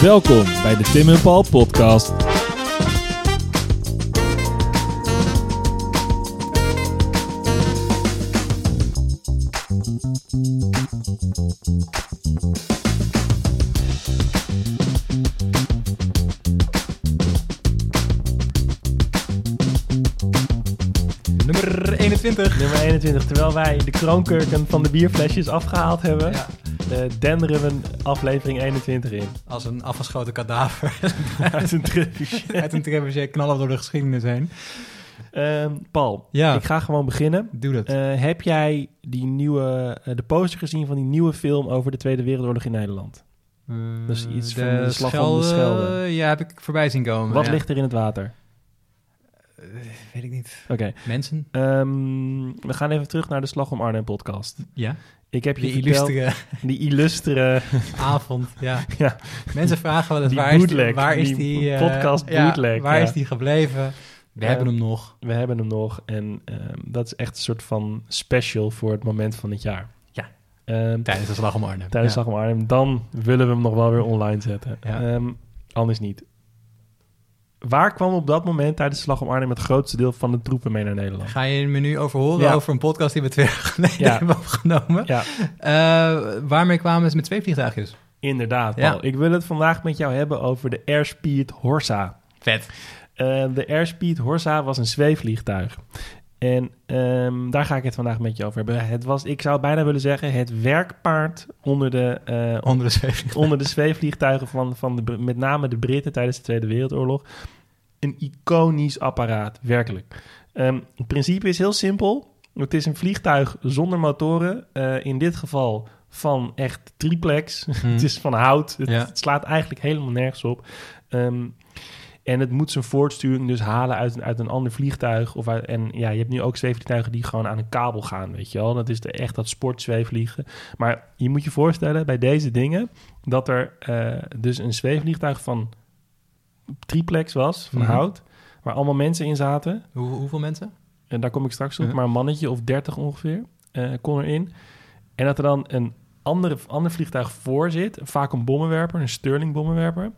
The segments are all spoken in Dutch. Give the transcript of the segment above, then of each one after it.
Welkom bij de Tim en Paul podcast. Nummer 21. Nummer 21. Terwijl wij de kroonkurken van de bierflesjes afgehaald hebben, Ja, eh, denderen we aflevering 21 in. als een afgeschoten kadaver Uit een trebuchet. uit een trebuchet knallen door de geschiedenis heen. Ehm, Paul, Ja. ik ga gewoon beginnen. Doe dat. Eh, heb jij die nieuwe, eh, de poster gezien van die nieuwe film over de Tweede Wereldoorlog in Nederland? dat is iets van de slag om de Schelde. Ja, heb ik voorbij zien komen. Wat ja. ligt er in het water? Weet ik niet. Oké. Mensen? We gaan even terug naar de Slag om Arnhem podcast. Ja. Ik heb je Die verteld, illustere die illustere avond. Ja. ja, Mensen vragen wel eens Die waar is die, waar is die die eh, podcast ja, bootleg, waar ja. is die gebleven? We Eh, hebben hem nog. we hebben hem nog en ehm, dat is echt een soort van special voor het moment van het jaar. Ja. Ehm, Tijdens de slag om Arnhem. tijdens ja. Slag om Arnhem, dan willen we hem nog wel weer online zetten. Ehm, anders niet. Waar kwam op dat moment tijdens de Slag om Arnhem het grootste deel van de troepen mee naar Nederland? Ga je me nu over horen Ja. over een podcast die we twee jaar geleden Ja. hebben opgenomen? Ja, Eh, waarmee kwamen ze met twee vliegtuigjes? inderdaad. Paul. Ik wil het vandaag met jou hebben over de Airspeed Horsa. Vet. Eh, de Airspeed Horsa was een zweefvliegtuig. En ehm, daar ga ik het vandaag met je over hebben. Het was, ik zou bijna willen zeggen, het werkpaard onder de, eh, Onder de zweefvliegtuig. onder de zweefvliegtuigen van, van de, met name de Britten tijdens de Tweede Wereldoorlog. Een iconisch apparaat, werkelijk. Ehm, het principe is heel simpel. Het is een vliegtuig zonder motoren. eh, in dit geval van echt triplex. het is van hout. Het, Ja. het slaat eigenlijk helemaal nergens op. Ehm, en het moet zijn voortsturing dus halen uit, een- uit een ander vliegtuig. Of uit, en ja, je hebt nu ook zweefvliegtuigen die gewoon aan een kabel gaan, weet je wel. Dat is de, echt dat sportzweefvliegen. Maar je moet je voorstellen bij deze dingen... dat er eh, dus een zweefvliegtuig van triplex was, van Mhm. hout... waar allemaal mensen in zaten. Hoe, hoeveel mensen? En daar kom ik straks op. Maar een mannetje of 30 ongeveer eh, kon erin. En dat er dan een andere, ander vliegtuig voor zit. Vaak een bommenwerper, een Sterling bommenwerper.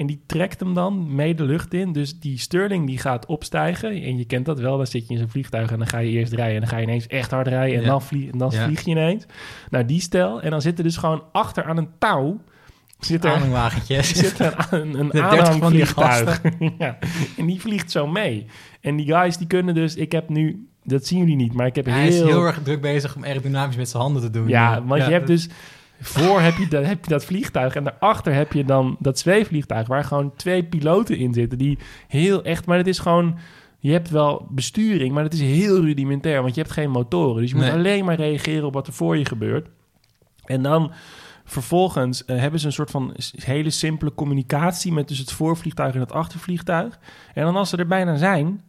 En die trekt hem dan mee de lucht in. Dus die Sterling die gaat opstijgen. En je kent dat wel. Dan zit je in zo'n vliegtuig en dan ga je eerst rijden. En dan ga je ineens echt hard rijden. En Ja. dan, vlie- en dan Ja. vlieg je ineens. Nou, die stel. En dan zit er dus gewoon achter aan een touw... Zit er, zit er een, een De 30 van die aanhangvliegtuig. ja. En die vliegt zo mee. En die guys die kunnen dus... Ik heb nu... Dat zien jullie niet, maar ik heb Hij heel... is heel erg druk bezig om aerodynamisch met zijn handen te doen. Ja, want je hebt dus... Voor heb je, dat, heb je dat vliegtuig en daarachter heb je dan dat zweefvliegtuig... waar gewoon twee piloten in zitten die heel echt... Maar het is gewoon... Je hebt wel besturing, maar het is heel rudimentair... want je hebt geen motoren. Dus je moet alleen maar reageren op wat er voor je gebeurt. En dan vervolgens eh, hebben ze een soort van hele simpele communicatie... met dus het voorvliegtuig en het achtervliegtuig. En dan als ze er bijna zijn...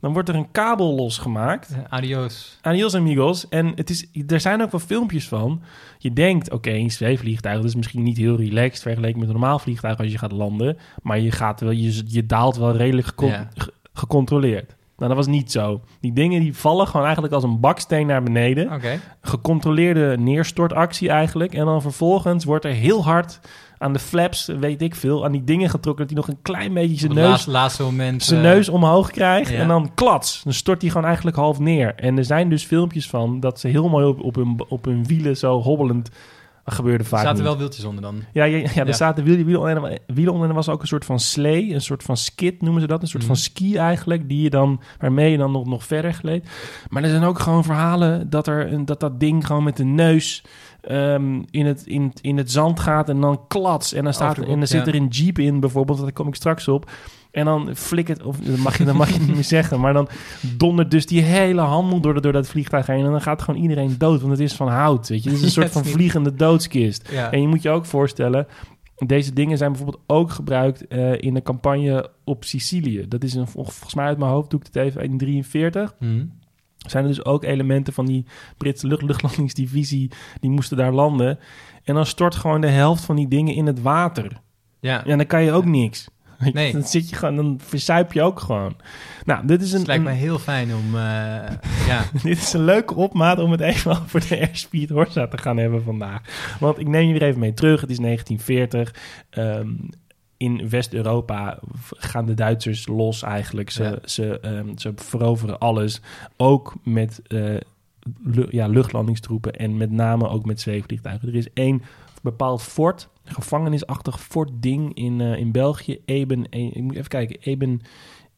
dan wordt er een kabel losgemaakt... Eh, Adios. Adios amigos. En het is, er zijn ook wel filmpjes van. Je denkt, oké, een zweefvliegtuig... dat is misschien niet heel relaxed... vergeleken met een normaal vliegtuig als je gaat landen. Maar je, gaat wel, je, je daalt wel redelijk gecon- Ja. ge- gecontroleerd. Nou, dat was niet zo. Die dingen die vallen gewoon eigenlijk als een baksteen naar beneden. Gecontroleerde neerstortactie eigenlijk. En dan vervolgens wordt er heel hard aan de flaps, weet ik veel... aan die dingen getrokken... dat hij nog een klein beetje zijn neus laatste, laatste moment. zijn eh, neus omhoog krijgt ja. en dan klats. Dan stort hij gewoon eigenlijk half neer. En er zijn dus filmpjes van dat ze heel mooi op, op, hun, op hun wielen zo hobbelend Dat gebeurde Er vaak zaten niet. wel wieltjes onder dan. Ja, ja, ja, er Ja. zaten wielen, wielen, onder, wielen onder en er was ook een soort van slee, een soort van skid noemen ze dat, een soort Mhm. van ski eigenlijk, die je dan, waarmee je dan nog, nog verder gleed. Maar er zijn ook gewoon verhalen dat, er, dat dat ding gewoon met de neus ehm, in, het, in, in het zand gaat en dan klats. En dan, staat, en dan zit er een jeep in bijvoorbeeld, daar kom ik straks op. En dan flikkert, of dat mag je, dat mag je niet meer zeggen, maar dan dondert dus die hele handel door, door dat vliegtuig heen. En dan gaat gewoon iedereen dood, want het is van hout, weet je. Het is een soort van vliegende doodskist. Ja. En je moet je ook voorstellen, deze dingen zijn bijvoorbeeld ook gebruikt eh, in de campagne op Sicilië. Dat is een, vol- volgens mij uit mijn hoofd, doe ik het even, in 43 Mhm. Zijn er dus ook elementen van die Britse lucht luchtlandingsdivisie, die moesten daar landen. En dan stort gewoon de helft van die dingen in het water. Ja. Ja, dan kan je ook niks. Nee. Dan zit je gewoon, dan verzuip je ook gewoon. Nou, dit is een, Het lijkt een- mij heel fijn om... eh, ja, dit is een leuke opmaat om het even over de Airspeed Horsa te gaan hebben vandaag. Want ik neem je weer even mee terug. Het is 1940. Ehm, in West-Europa gaan de Duitsers los eigenlijk. Ze, Ja. ze, ehm, ze veroveren alles. Ook met eh, lu- ja, luchtlandingstroepen en met name ook met zweefvliegtuigen. Er is één bepaald fort, gevangenisachtig fort ding in, eh, in België. Eben, E- ik moet even kijken, Eben,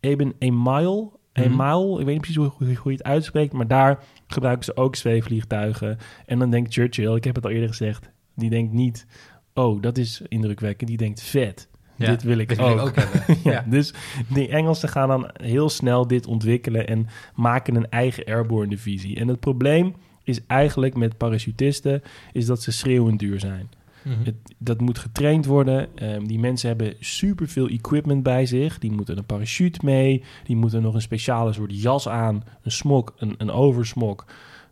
Eben Email. Mhm. Email, ik weet niet precies hoe, hoe, hoe je het uitspreekt, maar daar gebruiken ze ook zweefvliegtuigen. En dan denkt Churchill, ik heb het al eerder gezegd, die denkt niet, oh, dat is indrukwekkend. Die denkt, vet, ja, dit wil ik dit ook. wil ik ook hebben. Ja, ja. Dus de Engelsen gaan dan heel snel dit ontwikkelen en maken een eigen airborne divisie. En het probleem is eigenlijk met parachutisten, is dat ze schreeuwend duur zijn. Mhm. Het, dat moet getraind worden. Ehm, die mensen hebben superveel equipment bij zich. Die moeten een parachute mee. Die moeten nog een speciale soort jas aan. Een smok, een, een oversmok.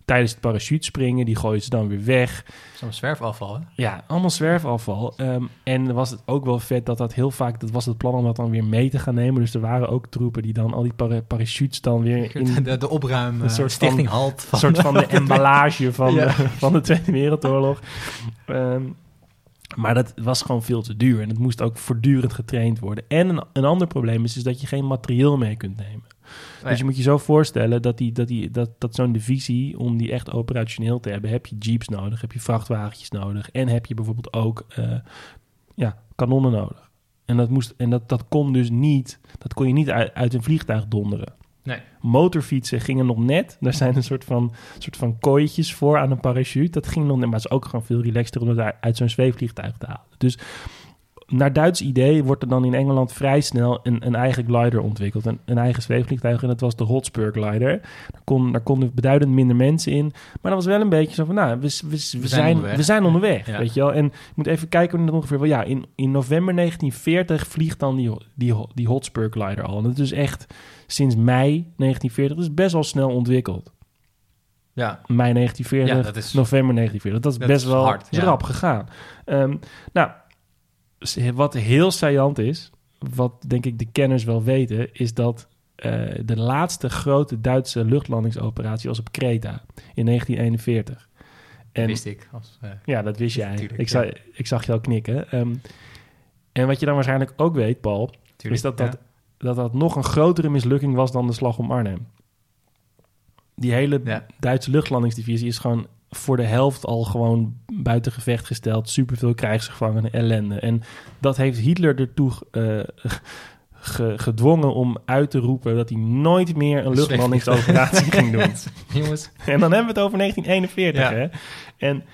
Tijdens het parachutespringen, die gooien ze dan weer weg. Zo'n zwerfafval, hè? Ja, allemaal zwerfafval. Ehm, en was het ook wel vet dat dat heel vaak... Dat was het plan om dat dan weer mee te gaan nemen. Dus er waren ook troepen die dan al die para- parachutes dan weer... in De, de opruim, Een soort stichting van- halt. een soort van de emballage van, Ja. de, van de Tweede Wereldoorlog. Ehm, maar dat was gewoon veel te duur. En het moest ook voortdurend getraind worden. En een, een ander probleem is, is dat je geen materieel mee kunt nemen. Nee. Dus je moet je zo voorstellen dat, die, dat, die, dat, dat zo'n divisie, om die echt operationeel te hebben, heb je jeeps nodig, heb je vrachtwagentjes nodig. En heb je bijvoorbeeld ook eh, ja, kanonnen nodig. En, dat, moest, en dat, dat kon dus niet, dat kon je niet uit, uit een vliegtuig donderen. Nee. Motorfietsen gingen nog net. Daar zijn een soort van, soort van kooitjes voor aan een parachute. Dat ging nog net, maar het is ook gewoon veel relaxter om het uit- uit zo'n zweefvliegtuig te halen. Dus naar Duits idee wordt er dan in Engeland vrij snel een, een eigen glider ontwikkeld. Een, een eigen zweefvliegtuig en dat was de Hotspur glider. Daar, kon, daar konden beduidend minder mensen in. Maar dat was wel een beetje zo van, nou, we, we, we, zijn zijn, onderweg. we zijn onderweg, Ja. weet je wel. En je moet even kijken hoe het ongeveer... Wel, ja, in, in november 1940 vliegt dan die, die, die Hotspur glider al. En dat is echt sinds mei 1940, dus best wel snel ontwikkeld. Ja, Mei 1940, Ja, dat is- november 1940. Dat is dat best is wel hard, ja. gegaan. Ehm, nou, wat heel saillant is, wat denk ik de kenners wel weten, is dat eh, de laatste grote Duitse luchtlandingsoperatie was op Kreta in 1941. En wist ik. Als, eh, ja, dat wist jij. Tuurlijk, ik, ja. zag, ik zag je al knikken. Ehm, en wat je dan waarschijnlijk ook weet, Paul, tuurlijk, is dat ja. dat, dat dat nog een grotere mislukking was dan de slag om Arnhem. Die hele Ja. Duitse luchtlandingsdivisie is gewoon voor de helft al gewoon buiten gevecht gesteld. Superveel krijgsgevangenen, ellende. En dat heeft Hitler ertoe eh, ge- gedwongen om uit te roepen dat hij nooit meer een Een luchtlandingsoperatie ging doen. Jongens, En dan hebben we het over 1941. Ja. Hè? En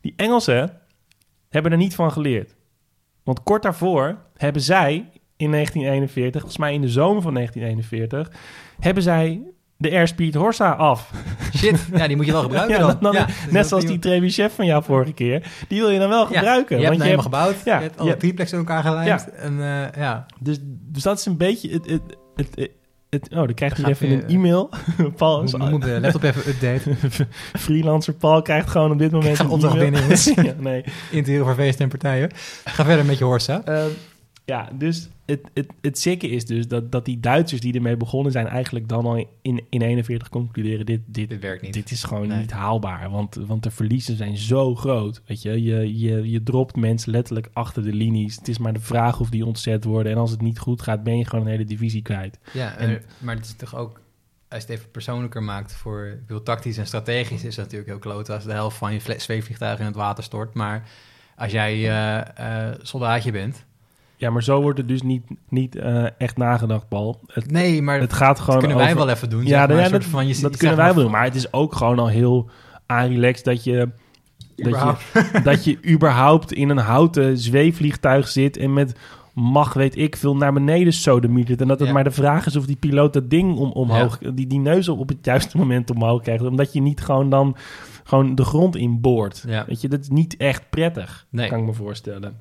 die Engelsen hebben er niet van geleerd. Want kort daarvoor hebben zij in 1941, volgens mij in de zomer van 1941, hebben zij de Airspeed Horsa af. shit. Ja, die moet je wel gebruiken Ja, dan. dan- Ja, net zoals die Trebuchet van jou vorige keer. Die wil je dan wel Ja, gebruiken. Je hebt want hem je helemaal hebt- gebouwd. ja, je hebt alle hebt- triplex in elkaar gelijmd. En eh, ja, dus, dus dat is een beetje het... het, het, het, het- oh, dan krijgt hij even een e-mail. Paul, is- moet, moet de laptop even updaten. freelancer Paul krijgt gewoon op dit moment een opdracht e-mail. binnen, nee. Interieur voor feesten en partijen. Ga verder met je Horsa. Ehm, ja, dus het, het, het sikke is dus dat, dat die Duitsers die ermee begonnen zijn... eigenlijk dan al in, in 41 concluderen... dit, dit, Dit werkt niet. dit is gewoon Nee. niet haalbaar. Want, want de verliezen zijn zo groot. Weet je? Je, je, je dropt mensen letterlijk achter de linies. Het is maar de vraag of die ontzet worden. En als het niet goed gaat, ben je gewoon een hele divisie kwijt. Ja, En- en, maar het is toch ook, als je het even persoonlijker maakt voor, ik bedoel, tactisch en strategisch is dat natuurlijk heel kloot als de helft van je zweefvliegtuig in het water stort. Maar als jij eh, eh, soldaatje bent. Ja, maar zo wordt het dus niet, niet eh, echt nagedacht, Paul. Het, Nee, maar het gaat dat gewoon kunnen wij over- wel even doen. Ja, zeg maar, ja, een dat, van, je, dat kunnen wij wel doen. Maar het is ook gewoon al heel aanrelaxed dat je, dat je, dat je überhaupt in een houten zweefvliegtuig zit en met mag weet ik veel naar beneden sodemietert. En dat het Ja. maar de vraag is of die piloot dat ding om, omhoog, die, die neus op het juiste moment omhoog krijgt. Omdat je niet gewoon dan gewoon de grond inboort. Ja. Weet je, dat is niet echt prettig, Nee. kan ik me voorstellen.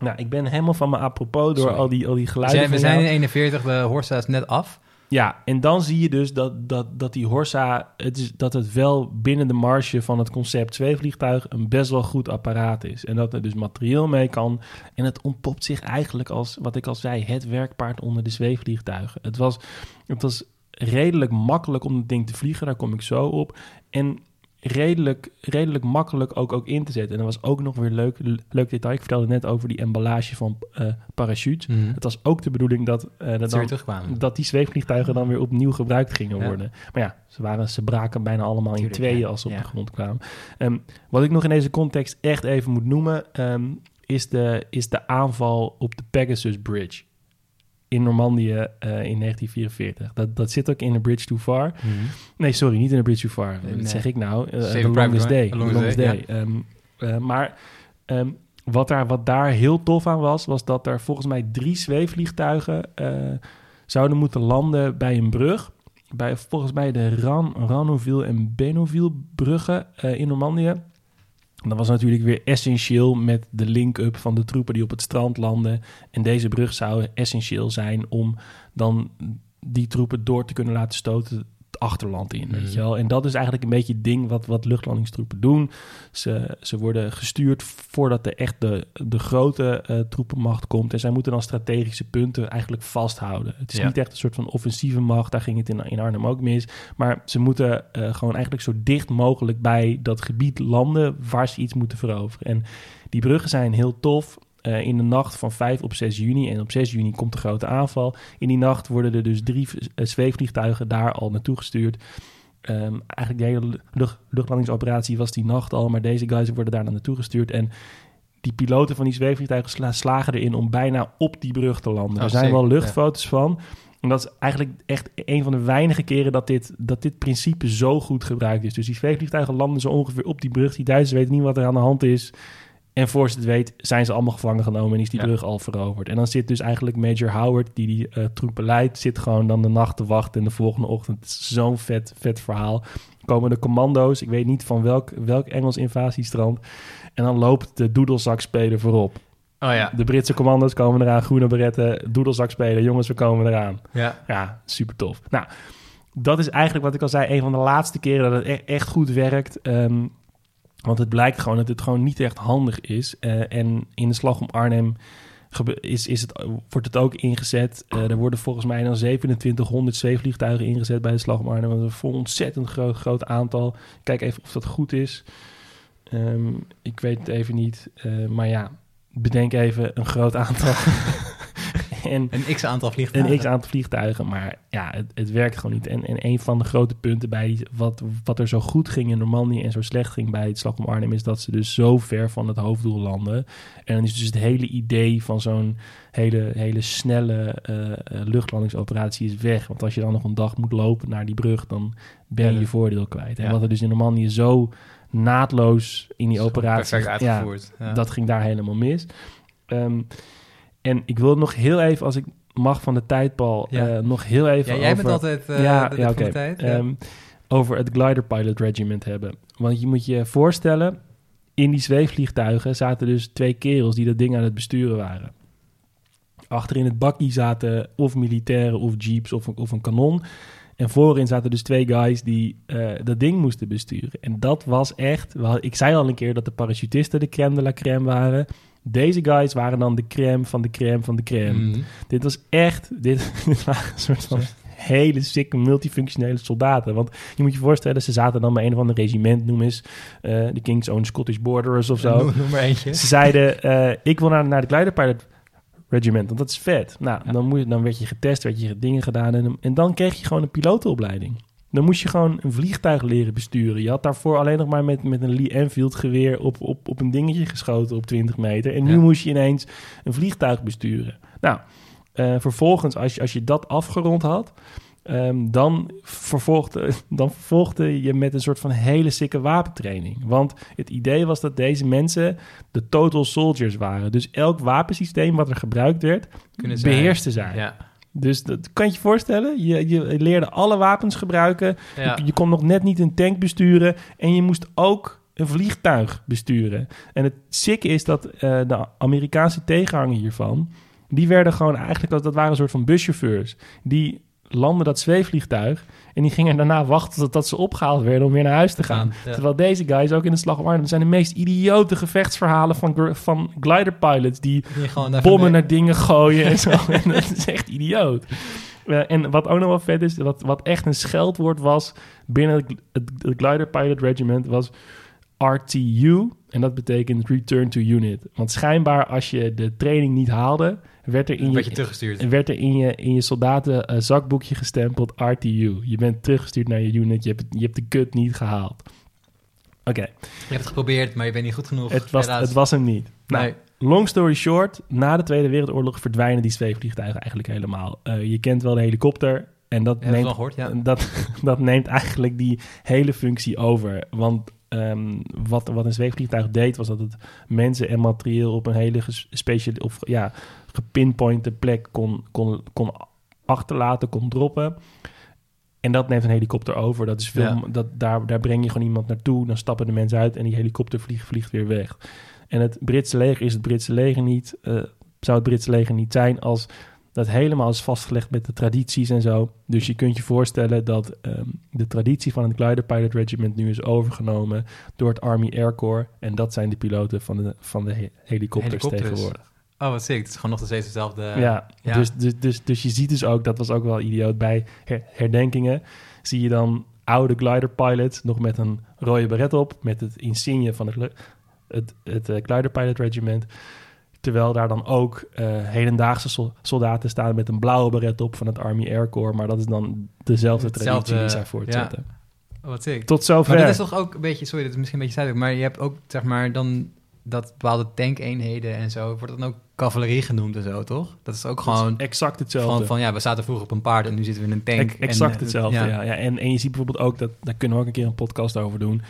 Nou, ik ben helemaal van me apropos door Sorry. al die, al die We geluiden zijn, we zijn in 41, de Horsa is net af. ja, en dan zie je dus dat, dat, dat die Horsa, het is, dat het wel binnen de marge van het concept zweefvliegtuig een best wel goed apparaat is. En dat er dus materieel mee kan. En het ontpopt zich eigenlijk als, wat ik al zei, het werkpaard onder de zweefvliegtuigen. Het was, het was redelijk makkelijk om het ding te vliegen, daar kom ik zo op. En redelijk, redelijk makkelijk ook, ook in te zetten. En dat was ook nog weer leuk, leuk detail. Ik vertelde net over die emballage van uh, parachutes. Mhm. Het was ook de bedoeling dat, eh, dat, dan- dat die zweefvliegtuigen dan weer opnieuw gebruikt gingen Ja. worden. Maar ja, ze, waren, ze braken bijna allemaal Tuurlijk, in tweeën ja. als ze op Ja. de grond kwamen. Ehm, wat ik nog in deze context echt even moet noemen... ehm, is, de, is de aanval op de Pegasus Bridge in Normandië eh, in 1944. Dat, dat zit ook in The Bridge Too Far. Nee, sorry, niet in The Bridge Too Far. Nee. Wat zeg ik nou? Eh, the Longest. Day. The Longest Longest Day, Day. Ehm, eh, maar ehm, wat, daar, wat daar heel tof aan was, was dat er volgens mij drie zweefvliegtuigen zouden moeten landen bij een brug. Bij volgens mij de Ran, Rannoville en Benoville bruggen in Normandië. Dat was natuurlijk weer essentieel met de link-up van de troepen die op het strand landen. En deze brug zou essentieel zijn om dan die troepen door te kunnen laten stoten achterland in. Weet Mhm. je wel? En dat is eigenlijk een beetje het ding wat, wat luchtlandingstroepen doen. Ze, ze worden gestuurd voordat de echt de, de grote eh, troepenmacht komt. En zij moeten dan strategische punten eigenlijk vasthouden. Het is Ja. niet echt een soort van offensieve macht. Daar ging het in, in Arnhem ook mis. Maar ze moeten eh, gewoon eigenlijk zo dicht mogelijk bij dat gebied landen waar ze iets moeten veroveren. En die bruggen zijn heel tof. Eh, in de nacht van 5 op 6 juni. En op 6 juni komt de grote aanval. In die nacht worden er dus drie eh, zweefvliegtuigen daar al naartoe gestuurd. Ehm, eigenlijk de hele lucht, luchtlandingsoperatie was die nacht al. Maar deze guys worden daar naartoe gestuurd. En die piloten van die zweefvliegtuigen sla- slagen erin om bijna op die brug te landen. Oh, er zijn wel ja. luchtfoto's van. En dat is eigenlijk echt een van de weinige keren dat dit, dat dit principe zo goed gebruikt is. Dus die zweefvliegtuigen landen zo ongeveer op die brug. Die Duitsers weten niet wat er aan de hand is. En voor ze het weet zijn ze allemaal gevangen genomen en is die Ja. brug al veroverd. En dan zit dus eigenlijk Major Howard, die die eh, troepen leidt, zit gewoon dan de nacht te wachten en de volgende ochtend. Zo'n vet, vet verhaal. Komen de commando's, ik weet niet van welk, welk Engels invasiestrand. En dan loopt de doedelzakspeler voorop. Oh ja. De Britse commando's komen eraan, groene beretten, doedelzakspeler, jongens, we komen eraan. ja. Ja, super tof. Nou, dat is eigenlijk wat ik al zei, een van de laatste keren dat het e- echt goed werkt. Ehm, want het blijkt gewoon dat het gewoon niet echt handig is. Eh, en in de slag om Arnhem is, is het, wordt het ook ingezet. Eh, er worden volgens mij dan 2700 zweefvliegtuigen ingezet bij de slag om Arnhem. Dat is een ontzettend groot, groot aantal. Kijk even of dat goed is. Ehm, ik weet het even niet. Eh, maar ja, bedenk even een groot aantal. en Een x-aantal vliegtuigen. een x-aantal vliegtuigen, maar ja, het, het werkt gewoon niet. En, en een van de grote punten bij wat, wat er zo goed ging in Normandië en zo slecht ging bij het slag om Arnhem, is dat ze dus zo ver van het hoofddoel landen. En dan is dus het hele idee van zo'n hele, hele snelle eh, eh, luchtlandingsoperatie is weg. Want als je dan nog een dag moet lopen naar die brug, dan ben je je voordeel kwijt. En ja. wat er dus in Normandië zo naadloos in die operatie... Ja. dat ging daar helemaal mis. Ehm, en ik wil nog heel even, als ik mag van de tijdbal, Ja. eh, nog heel even ja, jij over, bent altijd ja, de, ja, de tijd. Ehm, over het Glider Pilot Regiment hebben. Want je moet je voorstellen, in die zweefvliegtuigen zaten dus twee kerels die dat ding aan het besturen waren. Achter in het bakkie zaten of militairen of jeeps of, een- of een kanon. En voorin zaten dus twee guys die eh, dat ding moesten besturen. En dat was echt... Ik zei al een keer dat de parachutisten de crème de la crème waren. Deze guys waren dan de crème van de crème van de crème. Mhm. Dit was echt... Dit, dit waren een soort van hele sikke multifunctionele soldaten. Want je moet je voorstellen, ze zaten dan bij een of ander regiment, noem eens eh, de King's Own Scottish Borderers of zo. Noem, noem maar eentje. Ze zeiden, eh, ik wil naar, naar de Glider Regiment, want dat is vet. Nou, Ja. dan, moet je, dan werd je getest, werd je dingen gedaan en, en dan kreeg je gewoon een pilotenopleiding. Dan moest je gewoon een vliegtuig leren besturen. Je had daarvoor alleen nog maar met, met een Lee Enfield geweer op, op, op een dingetje geschoten op 20 meter. En nu Ja. moest je ineens een vliegtuig besturen. Nou, eh, vervolgens, als je, als je dat afgerond had, ehm, dan, vervolgde, dan vervolgde je met een soort van hele sikke wapentraining. Want het idee was dat deze mensen de total soldiers waren. Dus elk wapensysteem wat er gebruikt werd, Kunnen beheerste zij. Ja. Dus dat kan je je voorstellen. Je, je leerde alle wapens gebruiken. Ja. Je, je kon nog net niet een tank besturen. En je moest ook een vliegtuig besturen. En het sikke is dat eh, de Amerikaanse tegenhanger hiervan... die werden gewoon eigenlijk... als dat waren een soort van buschauffeurs. Die landde dat zweefvliegtuig. En die gingen daarna wachten totdat ze opgehaald werden om weer naar huis te gaan. Ja. Terwijl deze guys ook in de slag om Arnhem... dat zijn de meest idiote gevechtsverhalen van, van glider pilots... die bommen naar dingen gooien en zo. en dat is echt idioot. Eh, en wat ook nog wel vet is, wat, wat echt een scheldwoord was binnen het, het, het Glider Pilot Regiment, was RTU. En dat betekent Return to Unit. Want schijnbaar als je de training niet haalde, werd er in een je, beetje teruggestuurd. werd er in je, in je soldaten eh, zakboekje gestempeld RTU. Je bent teruggestuurd naar je unit, je hebt, je hebt de kut niet gehaald. Oké, Je hebt het geprobeerd, maar je bent niet goed genoeg. het, was, Helaas. het was hem niet. Nou, Nee. Long story short, na de Tweede Wereldoorlog verdwijnen die zweefvliegtuigen eigenlijk helemaal. Eh, je kent wel de helikopter en dat neemt, wel gehoord, ja. dat, dat neemt eigenlijk die hele functie over. Want ehm, wat, wat een zweefvliegtuig deed, was dat het mensen en materieel op een hele speciale of ja, gepinpointe plek kon, kon, kon achterlaten, kon droppen. En dat neemt een helikopter over. Dat is veel, Ja. dat, daar, daar breng je gewoon iemand naartoe. Dan stappen de mensen uit en die helikopter vliegt, vliegt weer weg. En het Britse leger is het Britse leger niet. eh, zou het Britse leger niet zijn als dat helemaal is vastgelegd met de tradities en zo. Dus je kunt je voorstellen dat ehm, de traditie van het Glider Pilot Regiment nu is overgenomen door het Army Air Corps. En dat zijn de piloten van de, van de he- helikopters, Helikopters. tegenwoordig. Oh, wat sick. Het is gewoon nog steeds hetzelfde. ja, ja. Dus, dus, dus, dus je ziet dus ook, dat was ook wel idioot, bij her- herdenkingen zie je dan oude glider pilots nog met een rode beret op, met het insigne van het, het, het eh, Glider Pilot Regiment. Terwijl daar dan ook eh, hedendaagse sol- soldaten staan met een blauwe beret op van het Army Air Corps. Maar dat is dan dezelfde Hetzelfde, traditie die zij voortzetten. Wat sick. Tot zover. Maar dat is toch ook een beetje, sorry, dat is misschien een beetje zuidelijk, maar je hebt ook, zeg maar, dan dat bepaalde tankeenheden en zo, wordt dan ook cavalerie genoemd en zo, toch? Dat is ook Dat is gewoon exact hetzelfde. van, van, ja, we zaten vroeger op een paard en nu zitten we in een tank. Ex- exact En, eh, hetzelfde, ja. ja. En, en je ziet bijvoorbeeld ook, dat, daar kunnen we ook een keer een podcast over doen.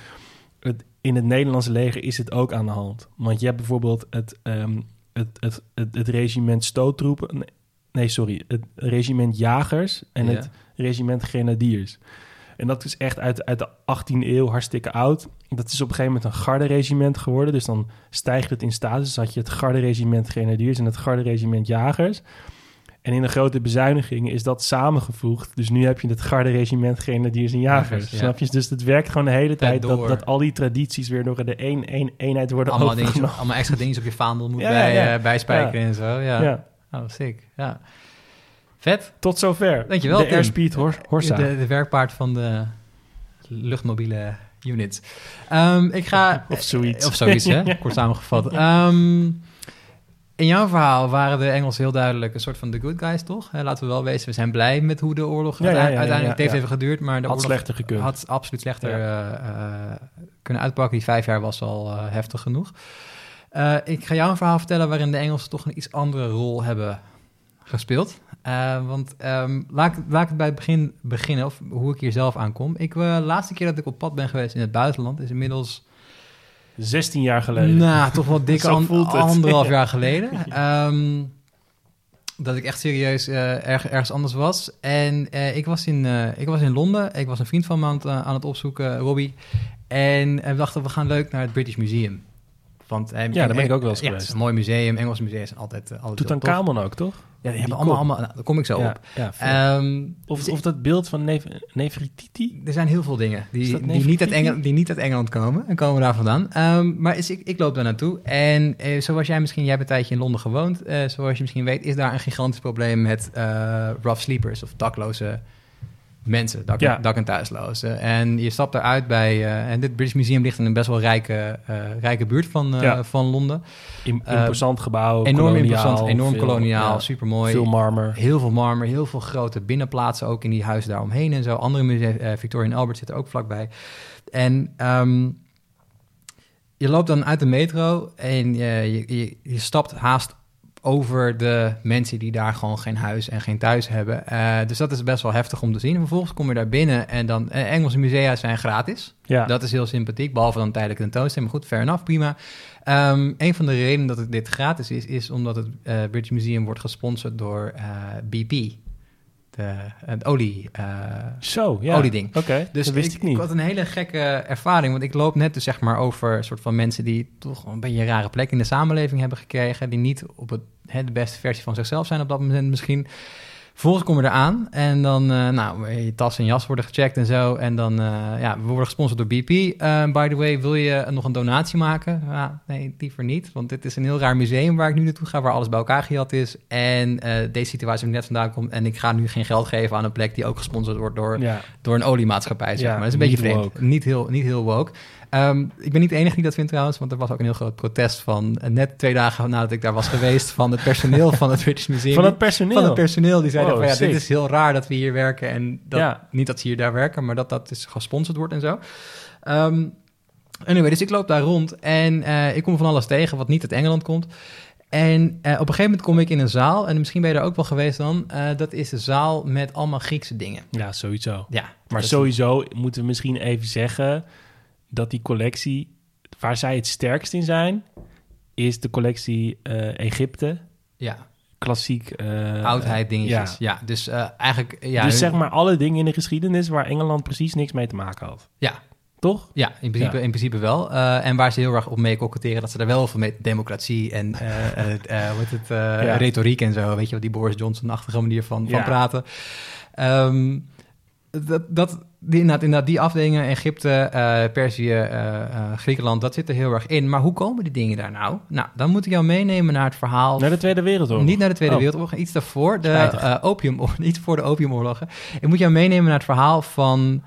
Het, in het Nederlandse leger is het ook aan de hand. Want je hebt bijvoorbeeld het, ehm, het, het, het, het regiment stoottroepen... nee, Nee, sorry. Het regiment jagers en Ja. het regiment grenadiers. En dat is echt uit, uit de 18e eeuw hartstikke oud. Dat is op een gegeven moment een garde-regiment geworden. Dus dan stijgt het in status. Dus had je het garde-regiment grenadiers en het garde-regiment jagers. En in de grote bezuinigingen is dat samengevoegd. Dus nu heb je het garde-regiment grenadiers en jagers. Ja. Snap je? Dus het werkt gewoon de hele tijd dat, dat al die tradities weer door de een, een, eenheid worden allemaal, dingetjes, overgenomen. allemaal extra dingen op je vaandel moet Ja, bij, ja, eh, bijspijkeren en zo. Ja. Ja. Oh, sick. Ja. Vet. Tot zover. Dankjewel, De Tim. Airspeed Hor Horsa. De, de werkpaard van de luchtmobiele units. Ehm, ik ga... Of zoiets. Of zoiets, hè? Ja. Kort samengevat. Ehm, in jouw verhaal waren de Engelsen heel duidelijk een soort van the good guys, toch? Hè, laten we wel wezen, we zijn blij met hoe de oorlog Ja, uiteindelijk... ja, het heeft even geduurd, maar de Had oorlog slechter gekund. had absoluut slechter eh, eh, kunnen uitpakken. Die vijf jaar was al eh, heftig genoeg. Ik ga jou een verhaal vertellen waarin de Engelsen toch een iets andere rol hebben gespeeld. Want ehm, laat, laat ik het bij het begin beginnen, of hoe ik hier zelf aankom. Ik, de laatste keer dat ik op pad ben geweest in het buitenland is inmiddels 16 jaar geleden. nou, toch wel dikke an- anderhalf jaar geleden. Ehm, dat ik echt serieus eh, erg, ergens anders was. En eh, ik, was in, eh, ik was in Londen. Ik was een vriend van me aan het, aan het opzoeken, Robbie. En eh, we dachten, we gaan leuk naar het British Museum. Want, eh, Ja, daar ben ik ook wel eens ja, Het geweest. is een mooi museum. Engelse musea zijn altijd, uh, altijd. Kamon ook, toch? Ja, die hebben allemaal, allemaal... Nou, daar kom ik zo ja, op. Ja. Ehm, of, of dat beeld van Nef Nefertiti? er zijn heel veel dingen die, die, niet uit? Engeland, die niet uit Engeland komen en komen daar vandaan. Ehm, maar is, ik, ik loop daar naartoe. En eh, zoals jij misschien, jij hebt een tijdje in Londen gewoond. eh, zoals je misschien weet, is daar een gigantisch probleem met eh, rough sleepers of dakloze mensen, dak, Ja. dak- en thuislozen. En je stapt eruit bij, eh, en dit British Museum ligt in een best wel rijke, eh, rijke buurt van, eh, Ja. van Londen. Im- Eh, imposant gebouw, enorm koloniaal, interessant, enorm veel- koloniaal, ja, supermooi. Veel marmer. Heel veel marmer, heel veel grote binnenplaatsen ook in die huizen daaromheen en zo. Andere musea, eh, Victoria en Albert zitten ook vlakbij. En ehm, je loopt dan uit de metro en je, je, je stapt haast over de mensen die daar gewoon geen huis en geen thuis hebben. Eh, dus dat is best wel heftig om te zien. En vervolgens kom je daar binnen en dan... eh, Engelse musea zijn gratis. Ja, Dat is heel sympathiek, behalve dan tijdelijk tentoonstelling. Maar goed, fair enough, prima. Ehm, een van de redenen dat het dit gratis is, is omdat het eh, British Museum wordt gesponsord door BP. De, het olie. eh, zo, ja. olieding. Oké, dus dat wist ik, niet. had een hele gekke ervaring, want ik loop net dus zeg maar over een soort van mensen die toch een beetje een rare plek in de samenleving hebben gekregen, die niet op het, hè, de beste versie van zichzelf zijn op dat moment misschien. Vervolgens kom je eraan en dan, eh, nou, je tas en jas worden gecheckt en zo. En dan, eh, ja, we worden gesponsord door BP. Eh, by the way, wil je nog een donatie maken? Ja, nee, liever niet, want dit is een heel raar museum waar ik nu naartoe ga, waar alles bij elkaar gejat is. En deze situatie waar net vandaan komt en ik ga nu geen geld geven aan een plek die ook gesponsord wordt door, Ja. door een oliemaatschappij, zeg Ja, maar. Dat is een beetje vreemd. woke. Niet heel, niet heel woke. Ehm, ik ben niet de enige die dat vindt trouwens, want er was ook een heel groot protest van eh, net twee dagen nadat ik daar was geweest van het personeel van het British Museum. Van het personeel. Van het personeel. Die zeiden Wow, van ja, dit is heel raar dat we hier werken en dat, Ja. niet dat ze hier daar werken, maar dat dat dus gesponsord wordt en zo. Ehm anyway, dus ik loop daar rond en eh, ik kom van alles tegen wat niet uit Engeland komt. En eh, op een gegeven moment kom ik in een zaal, en misschien ben je daar ook wel geweest dan. dat is de zaal met allemaal Griekse dingen. ja, sowieso. Ja, Maar sowieso moeten we misschien even zeggen dat die collectie, waar zij het sterkst in zijn, is de collectie eh, Egypte. Ja, Klassiek. eh, oudheid dingetjes. ja. Ja, dus eh, eigenlijk... Ja, dus zeg maar alle dingen in de geschiedenis waar Engeland precies niks mee te maken had. Ja, Toch? Ja, in principe, Ja. In principe wel. En waar ze heel erg op mee koketteren, dat ze daar wel veel mee democratie en heet het, retoriek en zo, weet je wel, die Boris Johnson-achtige manier van, van praten. Ehm, dat, dat, die, inderdaad, inderdaad, die afdelingen, Egypte, eh, Perzië, eh, eh, Griekenland, dat zit er heel erg in. Maar hoe komen die dingen daar nou? Nou, dan moet ik jou meenemen naar het verhaal Naar de Tweede Wereldoorlog. niet naar de Tweede Oh. Wereldoorlog, iets daarvoor. De opiumoorlog, iets voor de opiumoorlogen. Ik moet jou meenemen naar het verhaal van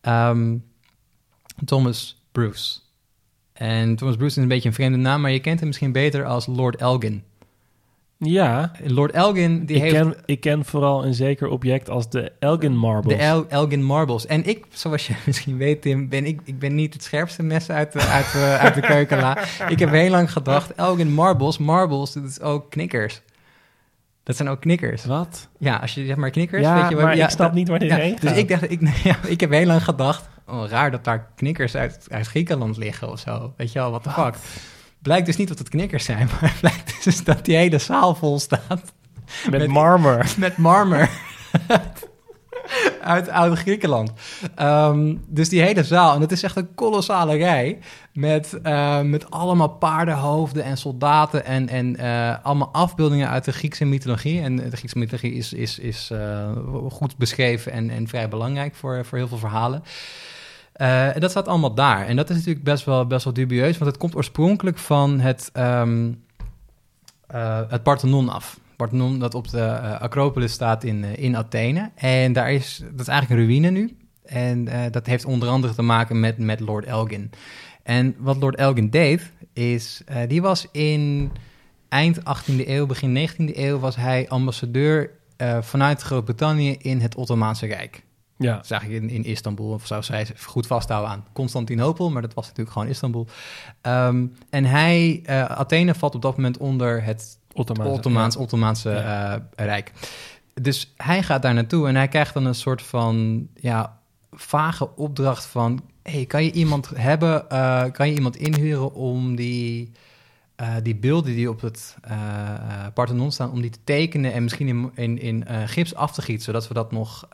ehm, Thomas Bruce. En Thomas Bruce is een beetje een vreemde naam, maar je kent hem misschien beter als Lord Elgin. Ja, Lord Elgin, die ik, heeft ken, ik ken vooral een zeker object als de Elgin Marbles. de El- Elgin Marbles. En ik, zoals je misschien weet, Tim, ben ik, ik ben niet het scherpste mes uit de, uit, de- uit de keukenla. ik heb heel lang gedacht, Elgin Marbles, Marbles, dat is ook knikkers. Dat zijn ook knikkers. Wat? Ja, als je zeg maar knikkers, Ja, weet je maar ja, ik snap dat- niet waar dit ja, heen Dus ik dacht, ik, ja, ik heb heel lang gedacht, oh, raar dat daar knikkers uit, uit Griekenland liggen of zo. Weet je wel, what the fuck. Blijkt dus niet dat het knikkers zijn, maar het blijkt dus dat die hele zaal vol staat Met, Met- marmer. met marmer uit oude Griekenland. Ehm, dus die hele zaal, en het is echt een kolossale rij met, eh, met allemaal paardenhoofden en soldaten en, en eh, allemaal afbeeldingen uit de Griekse mythologie. En de Griekse mythologie is, is, is eh, goed beschreven en, en vrij belangrijk voor, voor heel veel verhalen. Eh, en dat staat allemaal daar. En dat is natuurlijk best wel, best wel dubieus, want het komt oorspronkelijk van het, ehm, eh, het Parthenon af. Parthenon dat op de eh, Acropolis staat in, in Athene. En daar is, dat is eigenlijk een ruïne nu. En dat heeft onder andere te maken met, met Lord Elgin. En wat Lord Elgin deed, is... die was in eind 18e eeuw, begin 19e eeuw... was hij ambassadeur vanuit Groot-Brittannië in het Ottomaanse Rijk. Ja. Dat is eigenlijk in, in Istanbul, of zou zij goed vasthouden aan Constantinopel, maar dat was natuurlijk gewoon Istanbul. Ehm, en hij, eh, Athene valt op dat moment onder het Ottomaanse. Ottomaans, Ottomaanse Ja. eh, Rijk. Dus hij gaat daar naartoe en hij krijgt dan een soort van ja, vage opdracht van... Hey, kan je iemand hebben, eh, kan je iemand inhuren om die, eh, die beelden die op het eh, Parthenon staan... om die te tekenen en misschien in, in, in gips af te gieten... zodat we dat nog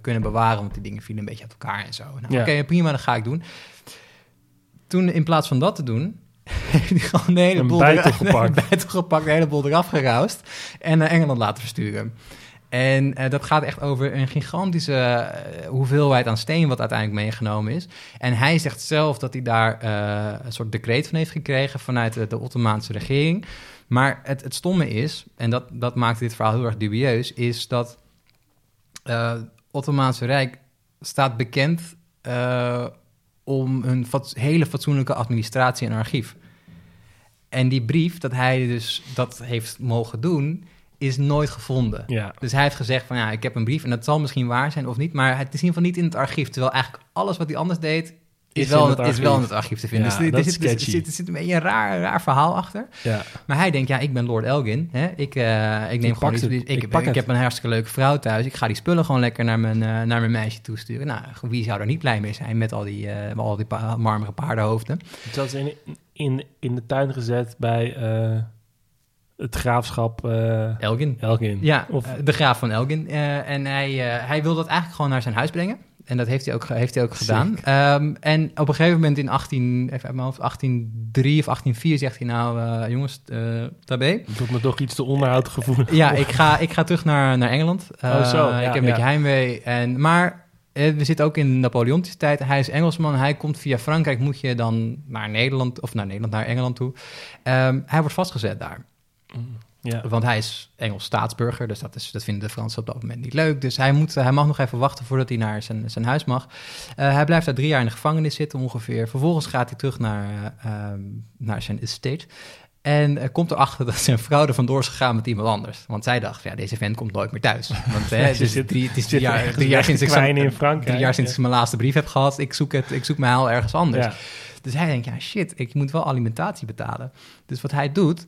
kunnen bewaren, want die dingen vielen een beetje uit elkaar en zo. Nou, Ja. Oké, prima, dat ga ik doen. Toen in plaats van dat te doen... heeft hij gewoon de hele Een boel bijtel eraf- gepakt. een bijtel gepakt, de hele boel eraf geroust en naar Engeland laten versturen. En eh, dat gaat echt over een gigantische eh, hoeveelheid aan steen wat uiteindelijk meegenomen is. En hij zegt zelf dat hij daar eh, een soort decreet van heeft gekregen vanuit de, Ottomaanse regering. Maar het, het stomme is, en dat, dat maakt dit verhaal heel erg dubieus, is dat Ottomaanse Rijk staat bekend om een hele fatsoenlijke administratie en archief. En die brief dat hij dus dat heeft mogen doen, is nooit gevonden. Ja. Dus hij heeft gezegd van ja, ik heb een brief en dat zal misschien waar zijn of niet, maar het is in ieder geval niet in het archief. Terwijl eigenlijk alles wat hij anders deed, is, Is wel, in het is wel in archief. het archief te vinden. Ja, dus er- dat is zit, er, zit, er zit een beetje een raar, raar verhaal achter. ja. Maar hij denkt, ja, ik ben Lord Elgin. Hè? Ik, eh, ik neem Ik gewoon ik, Ik heb een hartstikke leuke vrouw thuis. Ik ga die spullen gewoon lekker naar mijn, eh, naar mijn meisje toesturen. Nou, wie zou er niet blij mee zijn met al die, met al die pa- marmeren paardenhoofden? Het was in, in, in de tuin gezet bij het graafschap eh, Elgin. Elgin. Ja, Of, eh, de graaf van Elgin. Eh, en hij, eh, hij wil dat eigenlijk gewoon naar zijn huis brengen. En dat heeft hij ook, heeft hij ook gedaan. Ehm, en op een gegeven moment in 18, even uit mijn hoofd, 1803 of 1804 zegt hij nou, eh, jongens, uh, tabé. Doet me toch iets te onderhoudgevoelig. ja, ik ga, ik ga terug naar, naar Engeland. oh, zo. ik Ja, heb een ja. beetje heimwee. En, maar we zitten ook in Napoleontische tijd. Hij is Engelsman. Hij komt via Frankrijk. Moet je dan naar Nederland of naar Nederland, naar Engeland toe. Ehm, hij wordt vastgezet daar. Ja. Want hij is Engels staatsburger, dus dat, is, dat vinden de Fransen op dat moment niet leuk. Dus hij, moet, hij mag nog even wachten voordat hij naar zijn, zijn huis mag. Eh, hij blijft daar drie jaar in de gevangenis zitten ongeveer. Vervolgens gaat hij terug naar, eh, ehm, naar zijn estate. En eh, komt erachter dat zijn vrouw er vandoor is gegaan met iemand anders. Want zij dacht, ja, deze vent komt nooit meer thuis. Want hè, dus drie, het is zit drie jaar, drie jaar sinds ik zijn- in Frankrijk. drie jaar sinds Ja. ik mijn laatste brief heb gehad. Ik zoek, het, ik zoek mijn heil ergens anders. Ja. Dus hij denkt, ja shit, ik moet wel alimentatie betalen. Dus wat hij doet,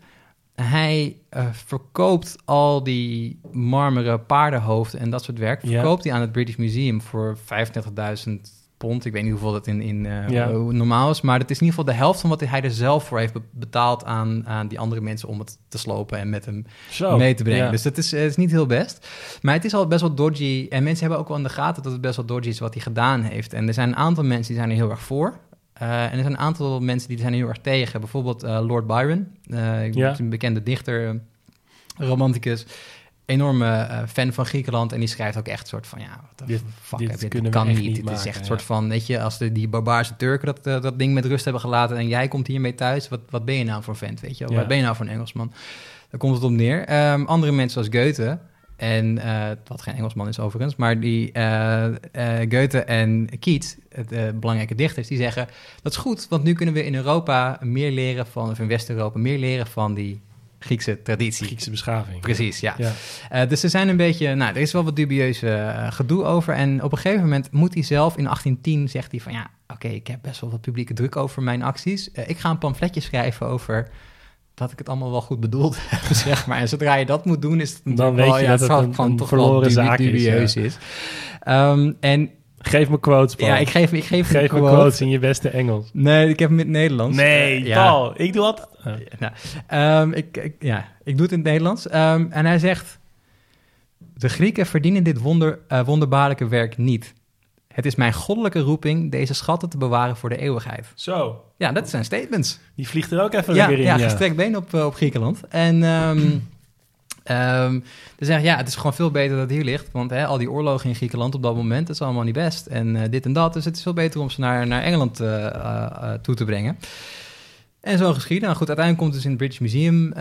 hij eh, verkoopt al die marmeren paardenhoofden en dat soort werk. Verkoopt hij aan het British Museum voor 35.000 pond. Ik weet niet hoeveel dat in, in eh, Ja. normaal is. Maar dat is in ieder geval de helft van wat hij er zelf voor heeft be- betaald aan, aan die andere mensen om het te slopen en met hem Zo. mee te brengen. Ja. Dus dat is, is niet heel best. Maar het is al best wel dodgy. En mensen hebben ook wel in de gaten dat het best wel dodgy is wat hij gedaan heeft. En er zijn een aantal mensen die zijn er heel erg voor. Eh, en er zijn een aantal mensen die er zijn heel erg tegen. Bijvoorbeeld eh, Lord Byron, eh, Ja. een bekende dichter, romanticus. Enorme fan van Griekenland. En die schrijft ook echt een soort van, ja, the Dit- fuck, dit dit kan niet. niet Dit is echt een ja. soort van, weet je, als de, die barbaarse Turken dat, dat ding met rust hebben gelaten... en jij komt hiermee thuis, wat, wat ben je nou voor vent, weet je? Ja. Wat ben je nou voor een Engelsman? Daar komt het op neer. Ehm, andere mensen zoals Goethe... En eh, wat geen Engelsman is overigens, maar die eh, Goethe en Keats, eh, belangrijke dichters, die zeggen dat is goed, want nu kunnen we in Europa meer leren van, of in West-Europa meer leren van die Griekse traditie. Griekse beschaving. Precies, ja. Ja. Dus er zijn een beetje, nou, er is wel wat dubieus eh, gedoe over. En op een gegeven moment moet hij zelf, in 1810, zegt hij van ja, oké, ik heb best wel wat publieke druk over mijn acties. Ik ga een pamfletje schrijven over dat ik het allemaal wel goed bedoeld heb, zeg maar. En zodra je dat moet doen, is het natuurlijk weet wel, je ja, dat het van- een- verloren zaak is, dubieus ja. is. Ehm, en Geef me quotes, Paul. ja, ik geef, ik geef, Geef me quote. quotes in je beste Engels. Nee, ik heb hem in het Nederlands. Nee, Eh, ja. Paul. Ik doe altijd... Oh. Nou, ehm, ik, ik- ja, ik doe het in het Nederlands. Ehm, en hij zegt: De Grieken verdienen dit wonder, eh, wonderbaarlijke werk niet. Het is mijn goddelijke roeping deze schatten te bewaren voor de eeuwigheid. Zo. Ja, dat zijn statements. Die vliegt er ook even Ja, lekker in. ja, Ja, gestrekt been op, eh, op Griekenland. En ehm ehm ze zeggen, ja, het is gewoon veel beter dat het hier ligt. Want hè, al die oorlogen in Griekenland op dat moment, dat is allemaal niet best. En eh, dit en dat. Dus het is veel beter om ze naar, naar Engeland eh, toe te brengen. En zo geschieden. Nou goed, uiteindelijk komt het dus in het British Museum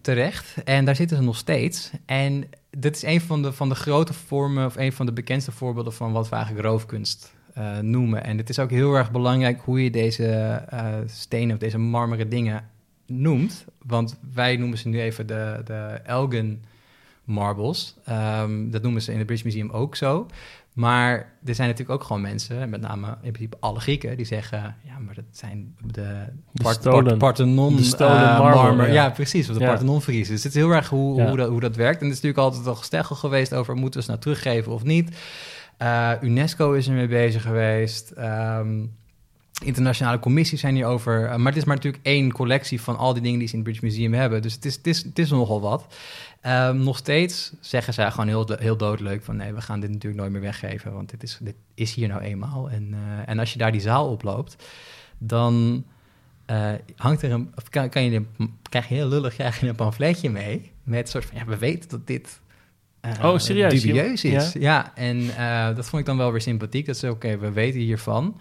terecht. En daar zitten ze nog steeds. En dit is een van de, van de grote vormen, of een van de bekendste voorbeelden van wat we eigenlijk roofkunst eh, noemen. En het is ook heel erg belangrijk hoe je deze eh, stenen of deze marmeren dingen noemt. Want wij noemen ze nu even de, de Elgin marbles. Ehm, dat noemen ze in het British Museum ook zo. Maar er zijn natuurlijk ook gewoon mensen, met name in principe alle Grieken, die zeggen: ja, maar dat zijn de, De Part- Part- Parthenon de stolen marmer, marmer. ja. Ja. precies, of de Ja. Parthenon friese. Dus het is heel erg hoe, Ja. hoe, dat, hoe dat werkt. En het is natuurlijk altijd al gesteggel geweest over moeten we ze nou teruggeven of niet. Eh, UNESCO is er mee bezig geweest. Ehm, internationale commissies zijn hierover. Uh, maar het is maar natuurlijk één collectie van al die dingen die ze in het British Museum hebben. Dus het is, het is, het is nogal wat. Ehm, nog steeds zeggen zij gewoon heel, heel doodleuk van... nee, we gaan dit natuurlijk nooit meer weggeven... want dit is, dit is hier nou eenmaal. En, uh, en als je daar die zaal oploopt... dan uh, hangt er een... Of kan, kan je krijg je heel lullig krijg je een pamfletje mee... met een soort van... ja, we weten dat dit... Uh, oh, serieus? Dubieus is. Ja, ja en uh, dat vond ik dan wel weer sympathiek. Dat ze, oké, okay, we weten hiervan...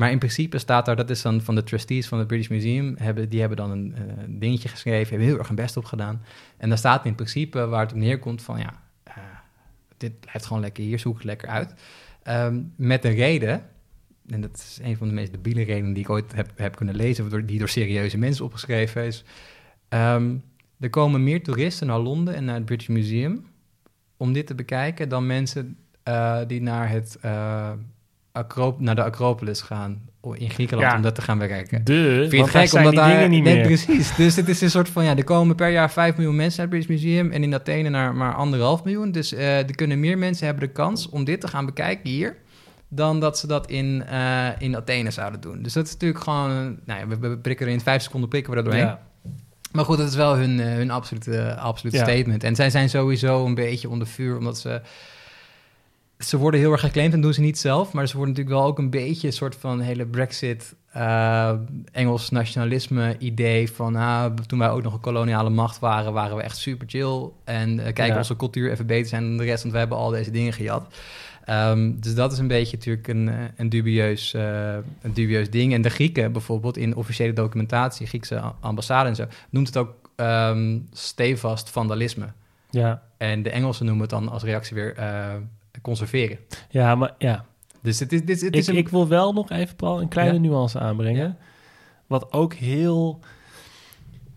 Maar in principe staat daar, dat is dan van de trustees van het British Museum, hebben, die hebben dan een uh, dingetje geschreven, hebben heel erg hun best op gedaan. En daar staat in principe waar het op neerkomt van, ja, uh, dit blijft gewoon lekker hier, zoek het lekker uit. Um, met een reden, en dat is een van de meest debiele redenen die ik ooit heb, heb kunnen lezen, die door serieuze mensen opgeschreven is. Um, er komen meer toeristen naar Londen en naar het British Museum om dit te bekijken dan mensen uh, die naar het Acrop naar de Acropolis gaan in Griekenland ja. om dat te gaan bekijken. De, Vind je gek omdat daar dingen niet nee, meer. precies. Dus het is een soort van ja, er komen per jaar 5 miljoen mensen naar het British Museum en in Athene naar maar anderhalf miljoen. Dus uh, er kunnen meer mensen hebben de kans om dit te gaan bekijken hier dan dat ze dat in, uh, in Athene zouden doen. Dus dat is natuurlijk gewoon, nou ja, we, we prikken er in vijf seconden prikken we er doorheen. Ja. Maar goed, dat is wel hun, uh, hun absolute, absolute statement. En zij zijn sowieso een beetje onder vuur, omdat ze ze worden heel erg geclaimd en doen ze niet zelf, maar ze worden natuurlijk wel ook een beetje een soort van hele Brexit, uh, Engels nationalisme idee van ah, toen wij ook nog een koloniale macht waren, waren we echt super chill en uh, kijken Ja. onze cultuur even beter zijn dan de rest, want we hebben al deze dingen gejat. Ehm, dus dat is een beetje natuurlijk een, eh, een, dubieus, eh, een dubieus ding. En de Grieken bijvoorbeeld in officiële documentatie, Griekse ambassade en zo, noemt het ook ehm, stevast vandalisme. Ja, En de Engelsen noemen het dan als reactie weer eh, conserveren. ja maar ja. Dus het is, dit, het Ik, is een... ik wil wel nog even, Paul, een kleine Ja. nuance aanbrengen. Ja. Wat ook heel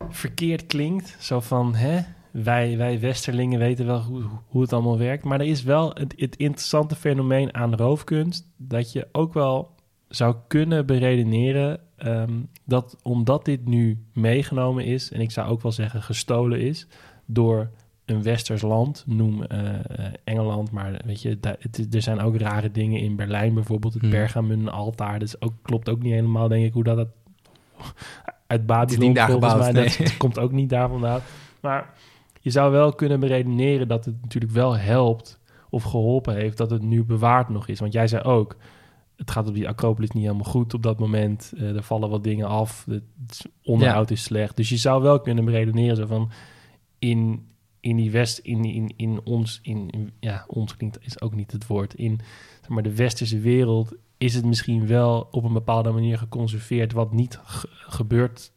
verkeerd klinkt. Zo van, hè, wij, wij Westerlingen weten wel hoe, hoe het allemaal werkt. Maar er is wel het, het interessante fenomeen aan roofkunst... dat je ook wel zou kunnen beredeneren... ehm, dat omdat dit nu meegenomen is... en ik zou ook wel zeggen gestolen is... door een westers land, noem eh, Engeland, maar weet je, daar- het, er zijn ook rare dingen in Berlijn, bijvoorbeeld het Hmm. Pergamon altaar. Dat is ook, klopt ook niet helemaal, denk ik, hoe dat, dat uit Babylon volgens mij, nee. dat komt ook niet daar vandaan. Maar je zou wel kunnen beredeneren dat het natuurlijk wel helpt of geholpen heeft dat het nu bewaard nog is. Want jij zei ook, het gaat op die Acropolis niet helemaal goed op dat moment. Eh, er vallen wat dingen af, het onderhoud is slecht. Dus je zou wel kunnen beredeneren zo van in, in die west, in, in, in ons, in, ja, ons klinkt is ook niet het woord. In zeg maar, de westerse wereld is het misschien wel op een bepaalde manier geconserveerd wat niet ge- gebeurd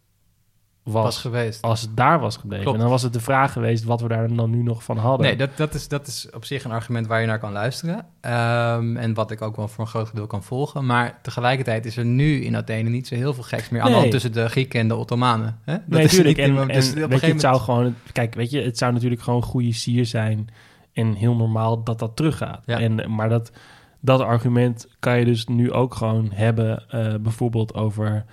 was, was geweest. als het daar was gebleven. Klopt. En dan was het de vraag geweest wat we daar dan nu nog van hadden. Nee, dat, dat, is, dat is op zich een argument waar je naar kan luisteren. Ehm, en wat ik ook wel voor een groot deel kan volgen. Maar tegelijkertijd is er nu in Athene niet zo heel veel geks meer aan de Nee. hand tussen de Grieken en de Ottomanen. Hè? Dat nee, is natuurlijk. niet- En, en dus op een weet je, gegeven het zou gewoon... Kijk, weet je, het zou natuurlijk gewoon goede sier zijn... en heel normaal dat dat teruggaat. Ja. En, maar dat, dat argument kan je dus nu ook gewoon hebben... eh, bijvoorbeeld over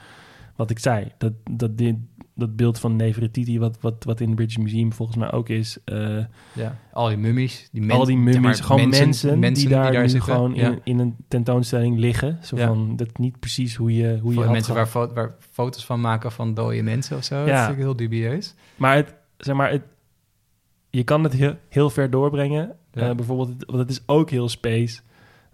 wat ik zei. Dat, dat, dit, dat beeld van Nefertiti... Wat, wat, wat in het British Museum volgens mij ook is... eh, Ja, al die mummies. Die al die mummies, gewoon mensen, die daar, nu zitten. gewoon Ja. in, in een tentoonstelling liggen. Zo Ja. van, dat niet precies hoe je, hoe je Voor mensen waar, fo- waar foto's van maken van dode mensen of zo. Dat is natuurlijk heel dubieus. Maar, het, zeg maar het, je kan het heel, heel ver doorbrengen. Eh, bijvoorbeeld, want het is ook heel space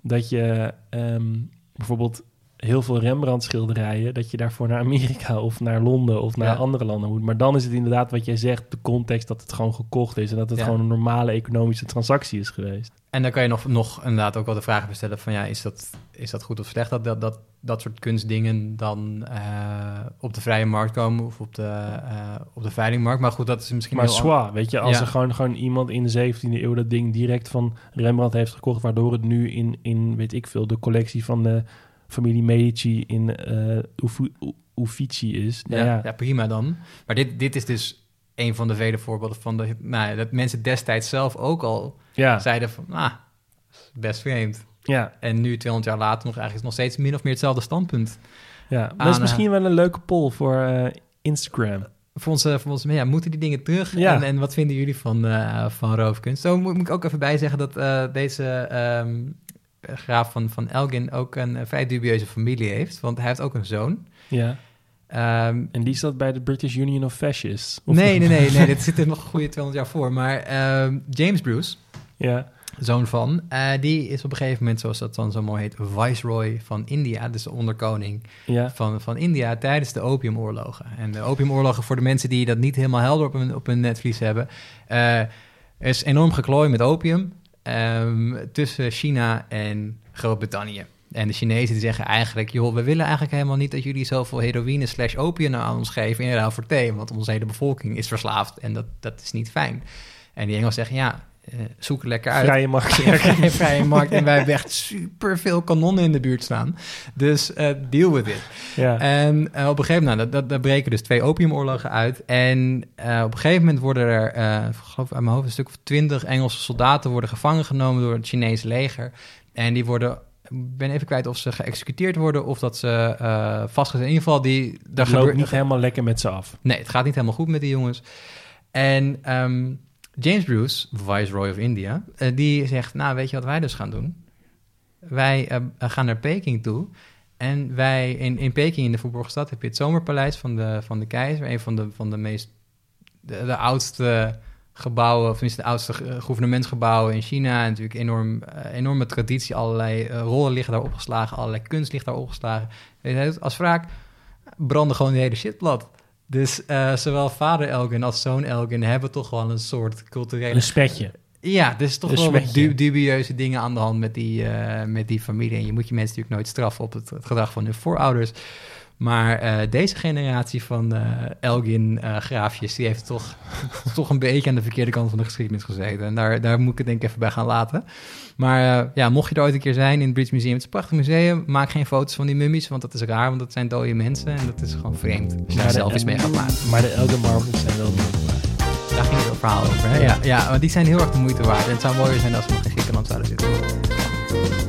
dat je ehm, bijvoorbeeld heel veel Rembrandt-schilderijen... dat je daarvoor naar Amerika of naar Londen of naar Ja. andere landen moet. Maar dan is het inderdaad wat jij zegt, de context dat het gewoon gekocht is... en dat het Ja. gewoon een normale economische transactie is geweest. En dan kan je nog, nog inderdaad ook wel de vraag bestellen van ja, is dat, is dat goed of slecht dat dat, dat, dat soort kunstdingen dan eh, op de vrije markt komen of op de, eh, op de veilingmarkt. Maar goed, dat is misschien Maar zwaar, weet je, als Ja. er gewoon, gewoon iemand in de 17e eeuw dat ding direct van Rembrandt heeft gekocht, waardoor het nu in, in weet ik veel, de collectie van de familie Medici in eh Uffi- U- Uffizi is. Nou Ja, ja, ja, prima dan. Maar dit, dit is dus een van de vele voorbeelden van de, nou, dat mensen destijds zelf ook al ja, zeiden van, ah, best vreemd. ja, En nu, 200 jaar later, nog eigenlijk nog steeds min of meer hetzelfde standpunt. ja. Dat Aan, is eh, misschien wel een leuke poll voor eh, Instagram. Voor ons, eh, voor ons ja, moeten die dingen terug? Ja. En, en wat vinden jullie van, eh, van roofkunst? Zo moet, moet ik ook even bij zeggen dat eh, deze ehm, graaf van, van Elgin ook een eh, vrij dubieuze familie heeft. Want hij heeft ook een zoon. Ja. Ehm, En die zat bij de British Union of Fascists. Of nee, nee, nee, nee, dit zit er nog een goede 200 jaar voor. Maar ehm, James Bruce, Ja, zoon van, eh, die is op een gegeven moment, zoals dat dan zo mooi heet, viceroy van India. Dus de onderkoning ja, van, van India tijdens de opiumoorlogen. En de opiumoorlogen, voor de mensen die dat niet helemaal helder op hun, op hun netvlies hebben, eh, is enorm geklooi met opium ehm, tussen China en Groot-Brittannië. En de Chinezen die zeggen eigenlijk, joh, we willen eigenlijk helemaal niet dat jullie zoveel heroïne slash opium aan ons geven in ruil voor thee, want onze hele bevolking is verslaafd en dat, dat is niet fijn. En die Engels zeggen, ja, eh, zoek het lekker uit. vrije markt. Vrije, vrije markt. En wij hebben echt super veel kanonnen in de buurt staan. Dus eh, deal with it. Ja, En eh, op een gegeven moment, nou, dat, dat breken dus twee opiumoorlogen uit. En op een gegeven moment worden er, ik geloof uit mijn hoofd, een stuk of twintig Engelse soldaten worden gevangen genomen door het Chinese leger. En die worden, ik ben even kwijt of ze geëxecuteerd worden of dat ze vastgezet. In ieder geval, die, daar dat loopt niet helemaal lekker met ze af. Nee, het gaat niet helemaal goed met die jongens. En ehm, James Bruce, Viceroy of India, eh, die zegt, nou weet je wat wij dus gaan doen? Wij eh, gaan naar Peking toe. En wij, in, in Peking, in de verborgen stad, heb je het zomerpaleis van de, van de keizer. Een van de, van de meest, de, de oudste gebouwen, of tenminste de oudste eh, gouvernementsgebouwen in China. En natuurlijk enorm, eh, enorme traditie, allerlei eh, rollen liggen daar opgeslagen, allerlei kunst ligt daar opgeslagen. Als wraak branden gewoon die hele shit plat. Dus eh, zowel vader Elgin als zoon Elgin hebben toch wel een soort culturele... Een spetje. Ja, er is toch wel wat smetje. du- dubieuze dingen aan de hand met die, eh, met die familie. En je moet je mensen natuurlijk nooit straffen op het, het gedrag van hun voorouders. Maar eh, deze generatie van eh, Elgin-graafjes, die heeft toch, toch een beetje aan de verkeerde kant van de geschiedenis gezeten. En daar, daar moet ik het denk ik even bij gaan laten. Maar eh, ja, mocht je er ooit een keer zijn in het British Museum, het is een prachtig museum. Maak geen foto's van die mummies, want dat is raar, want dat zijn dode mensen. En dat is gewoon vreemd als je daar zelf eens mee gaat maken. Maar de Elgin Marbles zijn wel. Daar ging het verhaal over. Hè? Ja. Ja, maar die zijn heel erg de moeite waard. En het zou mooier zijn als we nog in Griekenland zouden zitten.